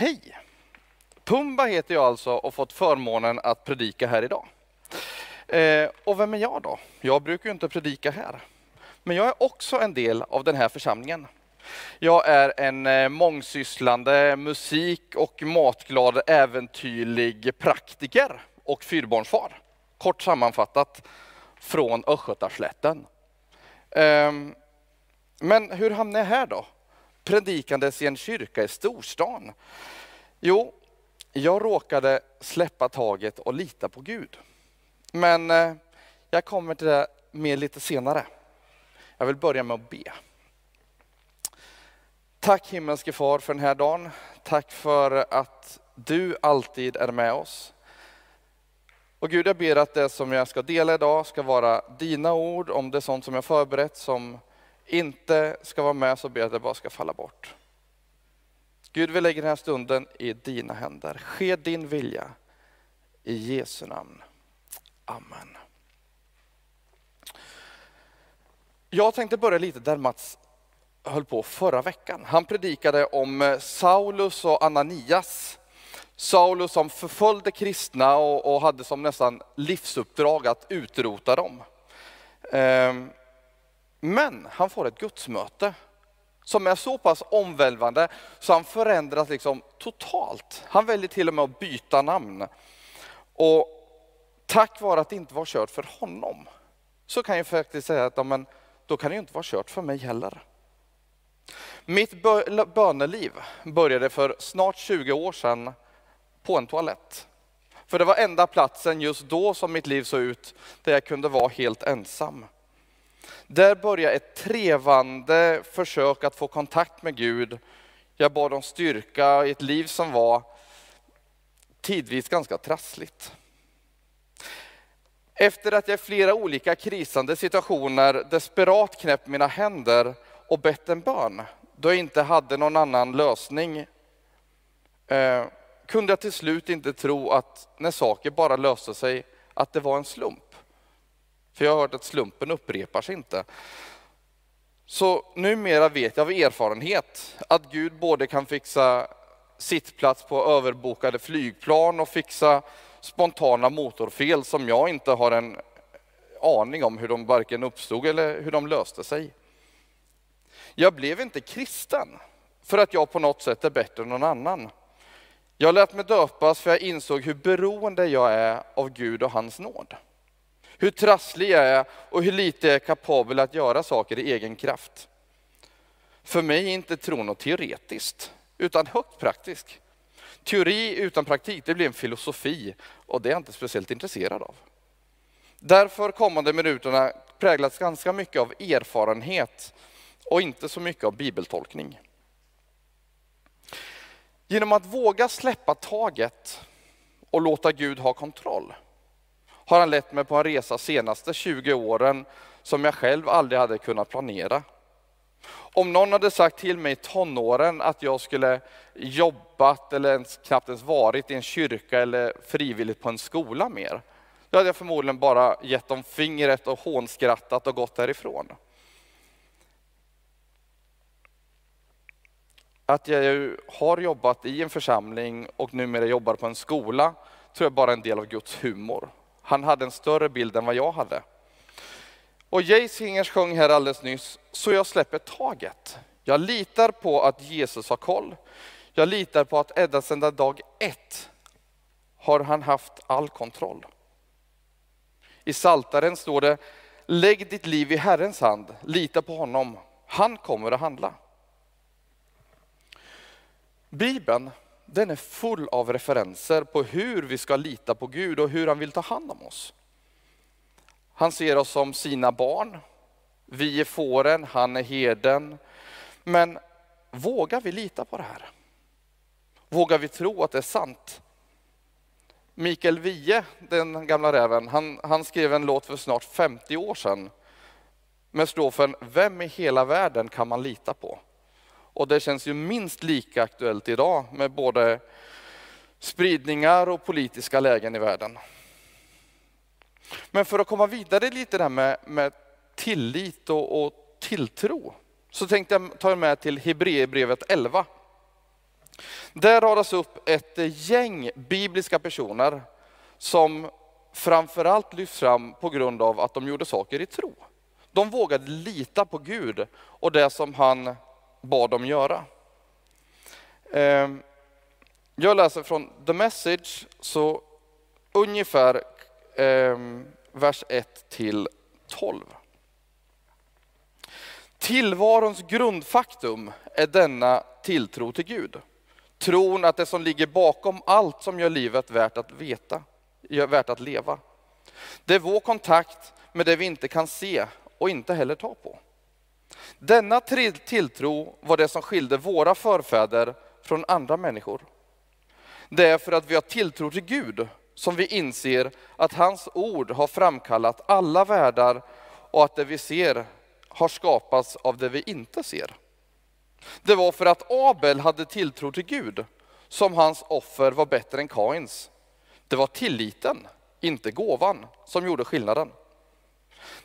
Hej! Pumba heter jag alltså och fått förmånen att predika här idag. Eh, och vem är jag då? Jag brukar ju inte predika här. Men jag är också en del av den här församlingen. Jag är en eh, mångsysslande musik och matglad äventyrlig praktiker och fyrbarnsfar. Kort sammanfattat från Östgötaslätten. Eh, men hur hamnade jag här då? Predikandes i en kyrka i storstan. Jo, jag råkade släppa taget och lita på Gud. Men eh, jag kommer till det mer lite senare. Jag vill börja med att be. Tack himmelske far för den här dagen. Tack för att du alltid är med oss. Och Gud, jag ber att det som jag ska dela idag ska vara dina ord, om det är sånt som jag förberett som inte ska vara med så ber jag att det bara ska falla bort. Gud, vi lägger den här stunden i dina händer. Ske din vilja. I Jesu namn. Amen. Jag tänkte börja lite där Mats höll på förra veckan. Han predikade om eh, Saulus och Ananias. Saulus som förföljde kristna och, och hade som nästan livsuppdrag att utrota dem. Ehm, men han får ett gudsmöte som är så pass omvälvande så han förändras liksom totalt. Han väljer till och med att byta namn. Och tack vare att det inte var kört för honom så kan jag faktiskt säga att men, då kan det inte vara kört för mig heller. Mitt böneliv började för snart 20 år sedan på en toalett. För det var enda platsen just då som mitt liv såg ut där jag kunde vara helt ensam. Där började ett trevande försök att få kontakt med Gud. Jag bad om styrka i ett liv som var tidvis ganska trassligt. Efter att jag i flera olika krisande situationer desperat knäppt mina händer och bett en bön, då jag inte hade någon annan lösning, eh, kunde jag till slut inte tro att när saker bara löste sig, att det var en slump. För jag har hört att slumpen upprepar sig inte. Så numera vet jag av erfarenhet att Gud både kan fixa sittplats på överbokade flygplan och fixa spontana motorfel som jag inte har en aning om hur de varken uppstod eller hur de löste sig. Jag blev inte kristen för att jag på något sätt är bättre än någon annan. Jag lät mig döpas för jag insåg hur beroende jag är av Gud och hans nåd hur trasslig jag är och hur lite jag är kapabel att göra saker i egen kraft. För mig är inte tron något teoretiskt, utan högt praktisk. Teori utan praktik, det blir en filosofi och det är jag inte speciellt intresserad av. Därför kommande minuterna präglas ganska mycket av erfarenhet och inte så mycket av bibeltolkning. Genom att våga släppa taget och låta Gud ha kontroll har han lett mig på en resa senaste 20 åren som jag själv aldrig hade kunnat planera. Om någon hade sagt till mig i tonåren att jag skulle jobbat eller ens, knappt ens varit i en kyrka eller frivilligt på en skola mer, då hade jag förmodligen bara gett dem fingret och hånskrattat och gått därifrån. Att jag har jobbat i en församling och numera jobbar på en skola tror jag bara är en del av Guds humor. Han hade en större bild än vad jag hade. Och Jay Singers sjöng här alldeles nyss, så jag släpper taget. Jag litar på att Jesus har koll. Jag litar på att ända sedan dag ett har han haft all kontroll. I Saltaren står det, lägg ditt liv i Herrens hand, lita på honom, han kommer att handla. Bibeln den är full av referenser på hur vi ska lita på Gud och hur han vill ta hand om oss. Han ser oss som sina barn. Vi är fåren, han är herden. Men vågar vi lita på det här? Vågar vi tro att det är sant? Mikael Wiehe, den gamla räven, han, han skrev en låt för snart 50 år sedan med strofen Vem i hela världen kan man lita på? Och det känns ju minst lika aktuellt idag med både spridningar och politiska lägen i världen. Men för att komma vidare lite där med, med tillit och, och, tilltro så tänkte jag ta er med till Hebreerbrevet 11. Där radas upp ett gäng bibliska personer som framförallt lyfts fram på grund av att de gjorde saker i tro. De vågade lita på Gud och det som han bad dem göra. Ehm, jag läser från The Message, så ungefär ehm, vers 1 till 12. Tillvarons grundfaktum är denna tilltro till Gud. Tron att det som ligger bakom allt som gör livet värt att veta, värt att leva. Det är vår kontakt med det vi inte kan se och inte heller ta på. Denna tilltro var det som skilde våra förfäder från andra människor. Det är för att vi har tilltro till Gud som vi inser att hans ord har framkallat alla världar och att det vi ser har skapats av det vi inte ser. Det var för att Abel hade tilltro till Gud som hans offer var bättre än Kains. Det var tilliten, inte gåvan, som gjorde skillnaden.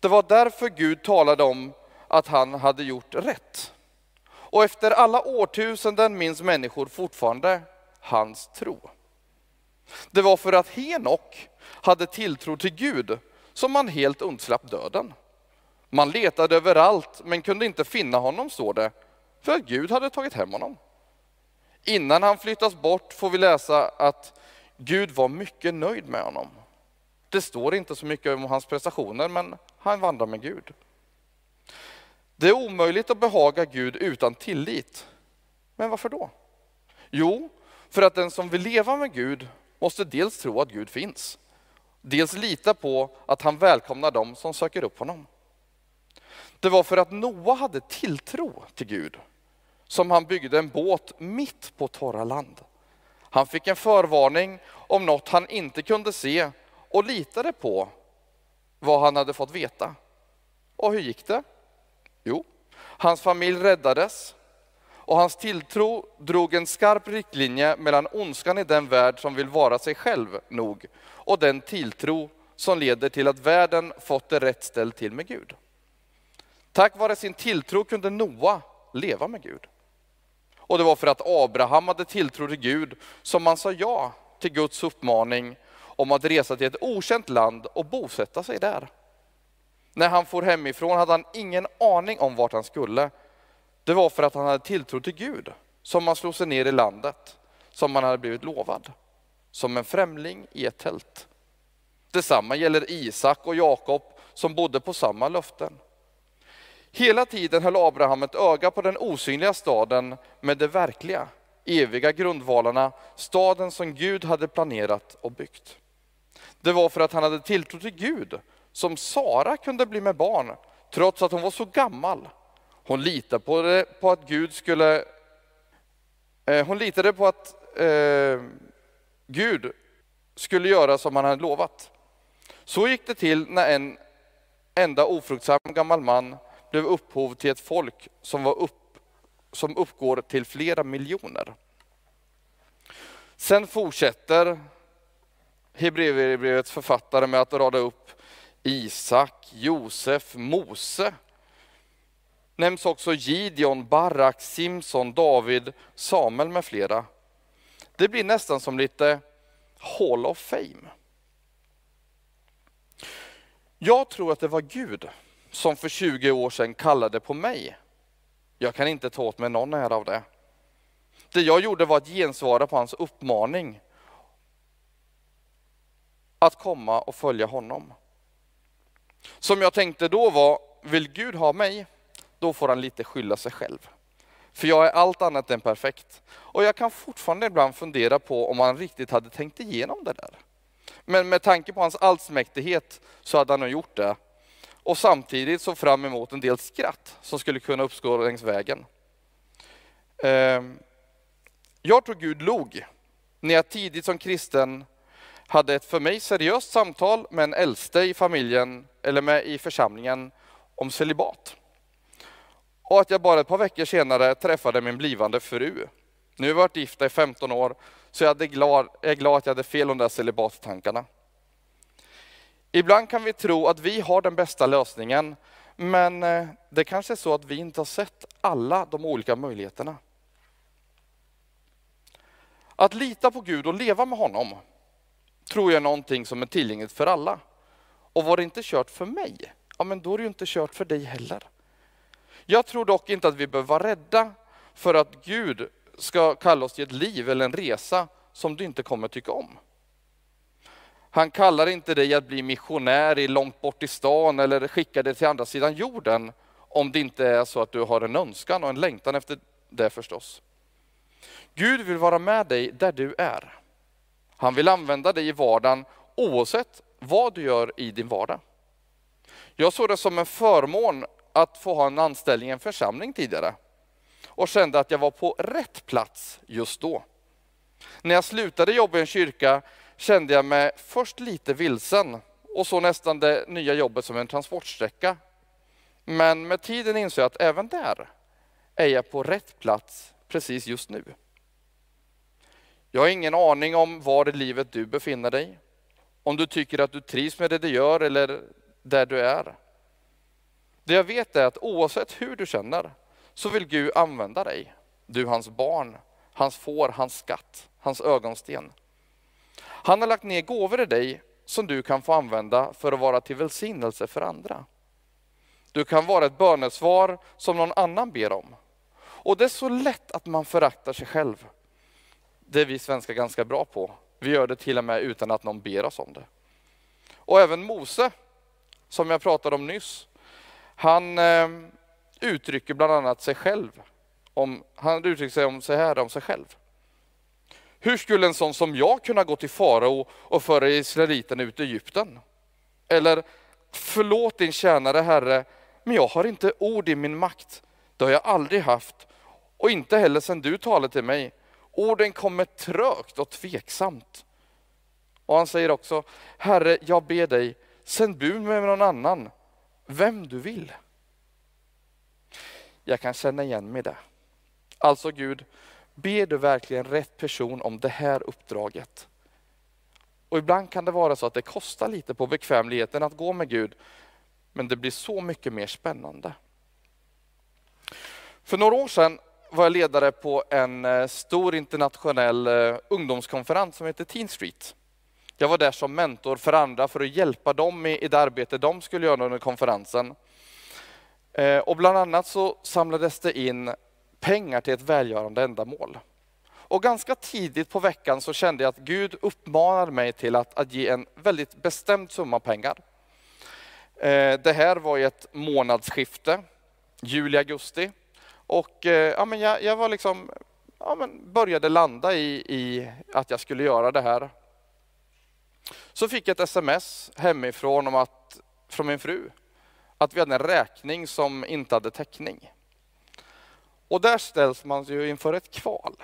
Det var därför Gud talade om att han hade gjort rätt. Och efter alla årtusenden minns människor fortfarande hans tro. Det var för att Henok hade tilltro till Gud som man helt undslapp döden. Man letade överallt men kunde inte finna honom, står det, för att Gud hade tagit hem honom. Innan han flyttas bort får vi läsa att Gud var mycket nöjd med honom. Det står inte så mycket om hans prestationer, men han vandrar med Gud. Det är omöjligt att behaga Gud utan tillit. Men varför då? Jo, för att den som vill leva med Gud måste dels tro att Gud finns, dels lita på att han välkomnar dem som söker upp honom. Det var för att Noa hade tilltro till Gud som han byggde en båt mitt på torra land. Han fick en förvarning om något han inte kunde se och litade på vad han hade fått veta. Och hur gick det? Jo, hans familj räddades och hans tilltro drog en skarp riktlinje mellan ondskan i den värld som vill vara sig själv nog och den tilltro som leder till att världen fått det rätt ställt till med Gud. Tack vare sin tilltro kunde Noa leva med Gud. Och det var för att Abraham hade tilltro till Gud som man sa ja till Guds uppmaning om att resa till ett okänt land och bosätta sig där. När han for hemifrån hade han ingen aning om vart han skulle. Det var för att han hade tilltro till Gud som han slog sig ner i landet som han hade blivit lovad. Som en främling i ett tält. Detsamma gäller Isak och Jakob som bodde på samma löften. Hela tiden höll Abraham ett öga på den osynliga staden med de verkliga, eviga grundvalarna, staden som Gud hade planerat och byggt. Det var för att han hade tilltro till Gud som Sara kunde bli med barn, trots att hon var så gammal. Hon litade på, det, på att Gud skulle... Eh, hon litade på att eh, Gud skulle göra som han hade lovat. Så gick det till när en enda ofruktsam gammal man blev upphov till ett folk som, var upp, som uppgår till flera miljoner. Sen fortsätter Hebreerbrevets författare med att rada upp Isak, Josef, Mose. Nämns också Gideon, Barak, Simson, David, Samuel med flera. Det blir nästan som lite Hall of Fame. Jag tror att det var Gud som för 20 år sedan kallade på mig. Jag kan inte ta åt mig någon ära av det. Det jag gjorde var att gensvara på hans uppmaning att komma och följa honom. Som jag tänkte då var, vill Gud ha mig, då får han lite skylla sig själv. För jag är allt annat än perfekt. Och jag kan fortfarande ibland fundera på om han riktigt hade tänkt igenom det där. Men med tanke på hans allsmäktighet så hade han nog gjort det och samtidigt såg fram emot en del skratt som skulle kunna uppstå längs vägen. Ehm, jag tror Gud log när jag tidigt som kristen hade ett för mig seriöst samtal med en äldste i familjen eller med i församlingen om celibat. Och att jag bara ett par veckor senare träffade min blivande fru. Nu har vi varit gifta i 15 år, så jag är glad, jag är glad att jag hade fel om de där celibattankarna. Ibland kan vi tro att vi har den bästa lösningen, men eh, det kanske är så att vi inte har sett alla de olika möjligheterna. Att lita på Gud och leva med honom tror jag är någonting som är tillgängligt för alla. Och var det inte kört för mig, ja men då är det ju inte kört för dig heller. Jag tror dock inte att vi behöver vara rädda för att Gud ska kalla oss till ett liv eller en resa som du inte kommer tycka om. Han kallar inte dig att bli missionär i långt bort i stan eller skicka dig till andra sidan jorden om det inte är så att du har en önskan och en längtan efter det förstås. Gud vill vara med dig där du är. Han vill använda dig i vardagen oavsett vad du gör i din vardag. Jag såg det som en förmån att få ha en anställning i en församling tidigare och kände att jag var på rätt plats just då. När jag slutade jobba i en kyrka kände jag mig först lite vilsen och så nästan det nya jobbet som en transportsträcka. Men med tiden insåg jag att även där är jag på rätt plats precis just nu. Jag har ingen aning om var i livet du befinner dig. Om du tycker att du trivs med det du gör eller där du är. Det jag vet är att oavsett hur du känner så vill Gud använda dig. Du hans barn, hans får, hans skatt, hans ögonsten. Han har lagt ner gåvor i dig som du kan få använda för att vara till välsignelse för andra. Du kan vara ett bönesvar som någon annan ber om. Och det är så lätt att man föraktar sig själv. Det är vi svenskar ganska bra på. Vi gör det till och med utan att någon ber oss om det. Och även Mose, som jag pratade om nyss, han eh, uttrycker bland annat sig själv. Om, han uttrycker sig om sig här om sig själv. Hur skulle en sån som jag kunna gå till farao och föra israeliterna ut i Egypten? Eller, förlåt din tjänare herre, men jag har inte ord i min makt. Det har jag aldrig haft och inte heller sedan du talade till mig. Orden kommer trögt och tveksamt. Och han säger också, Herre, jag ber dig, sänd bud med någon annan, vem du vill. Jag kan känna igen mig i det. Alltså Gud, ber du verkligen rätt person om det här uppdraget? Och ibland kan det vara så att det kostar lite på bekvämligheten att gå med Gud, men det blir så mycket mer spännande. För några år sedan var jag ledare på en eh, stor internationell eh, ungdomskonferens som heter Teen Street. Jag var där som mentor för andra för att hjälpa dem i det arbete de skulle göra under konferensen. Eh, och bland annat så samlades det in pengar till ett välgörande ändamål. Och ganska tidigt på veckan så kände jag att Gud uppmanade mig till att, att ge en väldigt bestämd summa pengar. Det här var i ett månadsskifte, juli-augusti. Och eh, ja, men jag, jag var liksom, ja, men började landa i, i att jag skulle göra det här. Så fick jag ett sms hemifrån om att, från min fru att vi hade en räkning som inte hade täckning. Och där ställs man ju inför ett kval.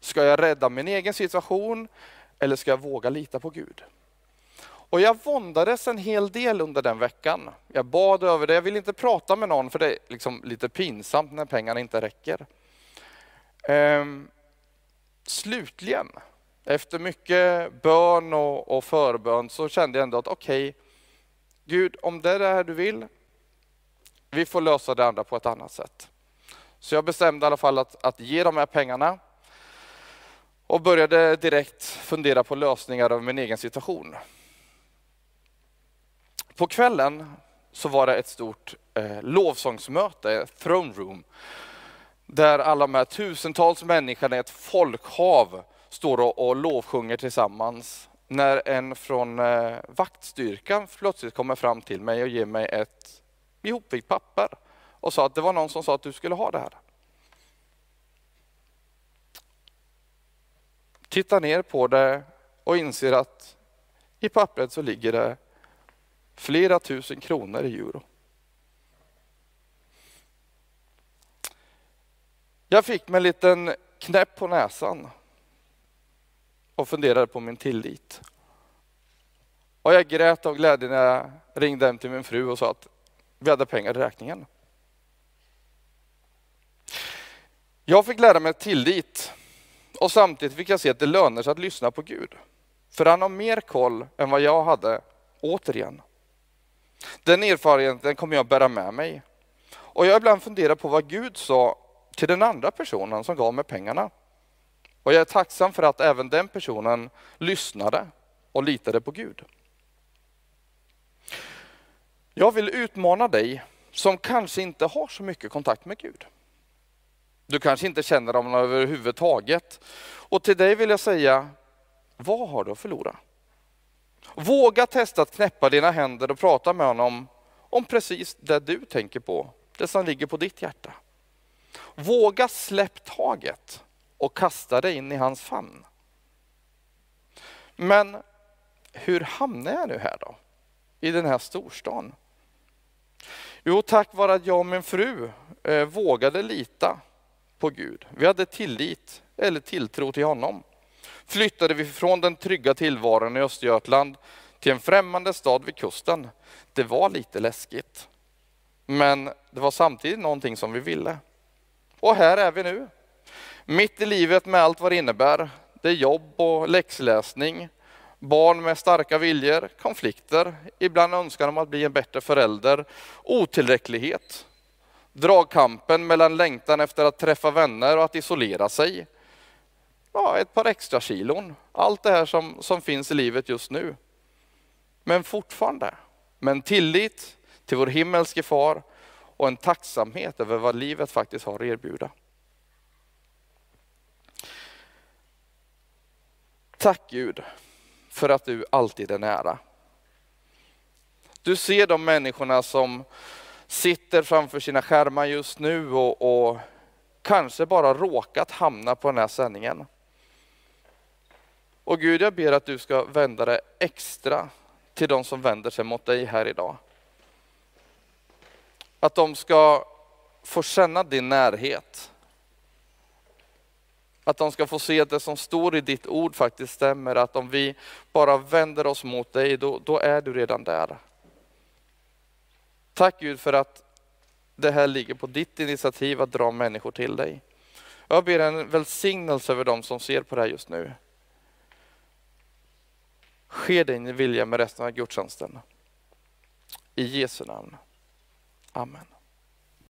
Ska jag rädda min egen situation eller ska jag våga lita på Gud? Och jag våndades en hel del under den veckan. Jag bad över det, jag ville inte prata med någon för det är liksom lite pinsamt när pengarna inte räcker. Ehm, slutligen, efter mycket bön och, och förbön så kände jag ändå att okej, okay, Gud om det är det här du vill, vi får lösa det andra på ett annat sätt. Så jag bestämde i alla fall att, att ge de här pengarna och började direkt fundera på lösningar av min egen situation. På kvällen så var det ett stort eh, lovsångsmöte, Throne Room, där alla de här tusentals människorna i ett folkhav står och, och lovsjunger tillsammans. När en från eh, vaktstyrkan plötsligt kommer fram till mig och ger mig ett ihopvikt papper och sa att det var någon som sa att du skulle ha det här. Tittar ner på det och inser att i pappret så ligger det Flera tusen kronor i euro. Jag fick mig en liten knäpp på näsan och funderade på min tillit. Och jag grät av glädje när jag ringde hem till min fru och sa att vi hade pengar i räkningen. Jag fick lära mig tillit och samtidigt fick jag se att det lönar sig att lyssna på Gud. För han har mer koll än vad jag hade, återigen. Den erfarenheten kommer jag bära med mig. Och jag har ibland funderat på vad Gud sa till den andra personen som gav mig pengarna. Och jag är tacksam för att även den personen lyssnade och litade på Gud. Jag vill utmana dig som kanske inte har så mycket kontakt med Gud. Du kanske inte känner honom överhuvudtaget. Och till dig vill jag säga, vad har du att förlora? Våga testa att knäppa dina händer och prata med honom om precis det du tänker på, det som ligger på ditt hjärta. Våga släpp taget och kasta dig in i hans famn. Men hur hamnar jag nu här då? I den här storstan? Jo, tack vare att jag och min fru eh, vågade lita på Gud. Vi hade tillit eller tilltro till honom. Flyttade vi från den trygga tillvaron i Östergötland till en främmande stad vid kusten. Det var lite läskigt. Men det var samtidigt någonting som vi ville. Och här är vi nu. Mitt i livet med allt vad det innebär. Det är jobb och läxläsning, barn med starka viljor, konflikter, ibland önskan om att bli en bättre förälder, otillräcklighet, dragkampen mellan längtan efter att träffa vänner och att isolera sig. Ja, ett par extra kilon. Allt det här som, som finns i livet just nu. Men fortfarande, med en tillit till vår himmelske far och en tacksamhet över vad livet faktiskt har att erbjuda. Tack Gud för att du alltid är nära. Du ser de människorna som sitter framför sina skärmar just nu och, och kanske bara råkat hamna på den här sändningen. Och Gud, jag ber att du ska vända dig extra till de som vänder sig mot dig här idag. Att de ska få känna din närhet. Att de ska få se att det som står i ditt ord faktiskt stämmer, att om vi bara vänder oss mot dig, då, då är du redan där. Tack Gud för att det här ligger på ditt initiativ att dra människor till dig. Jag ber en välsignelse över dem som ser på det här just nu. Ske din vilja med resten av gudstjänsten. I Jesu namn. Amen.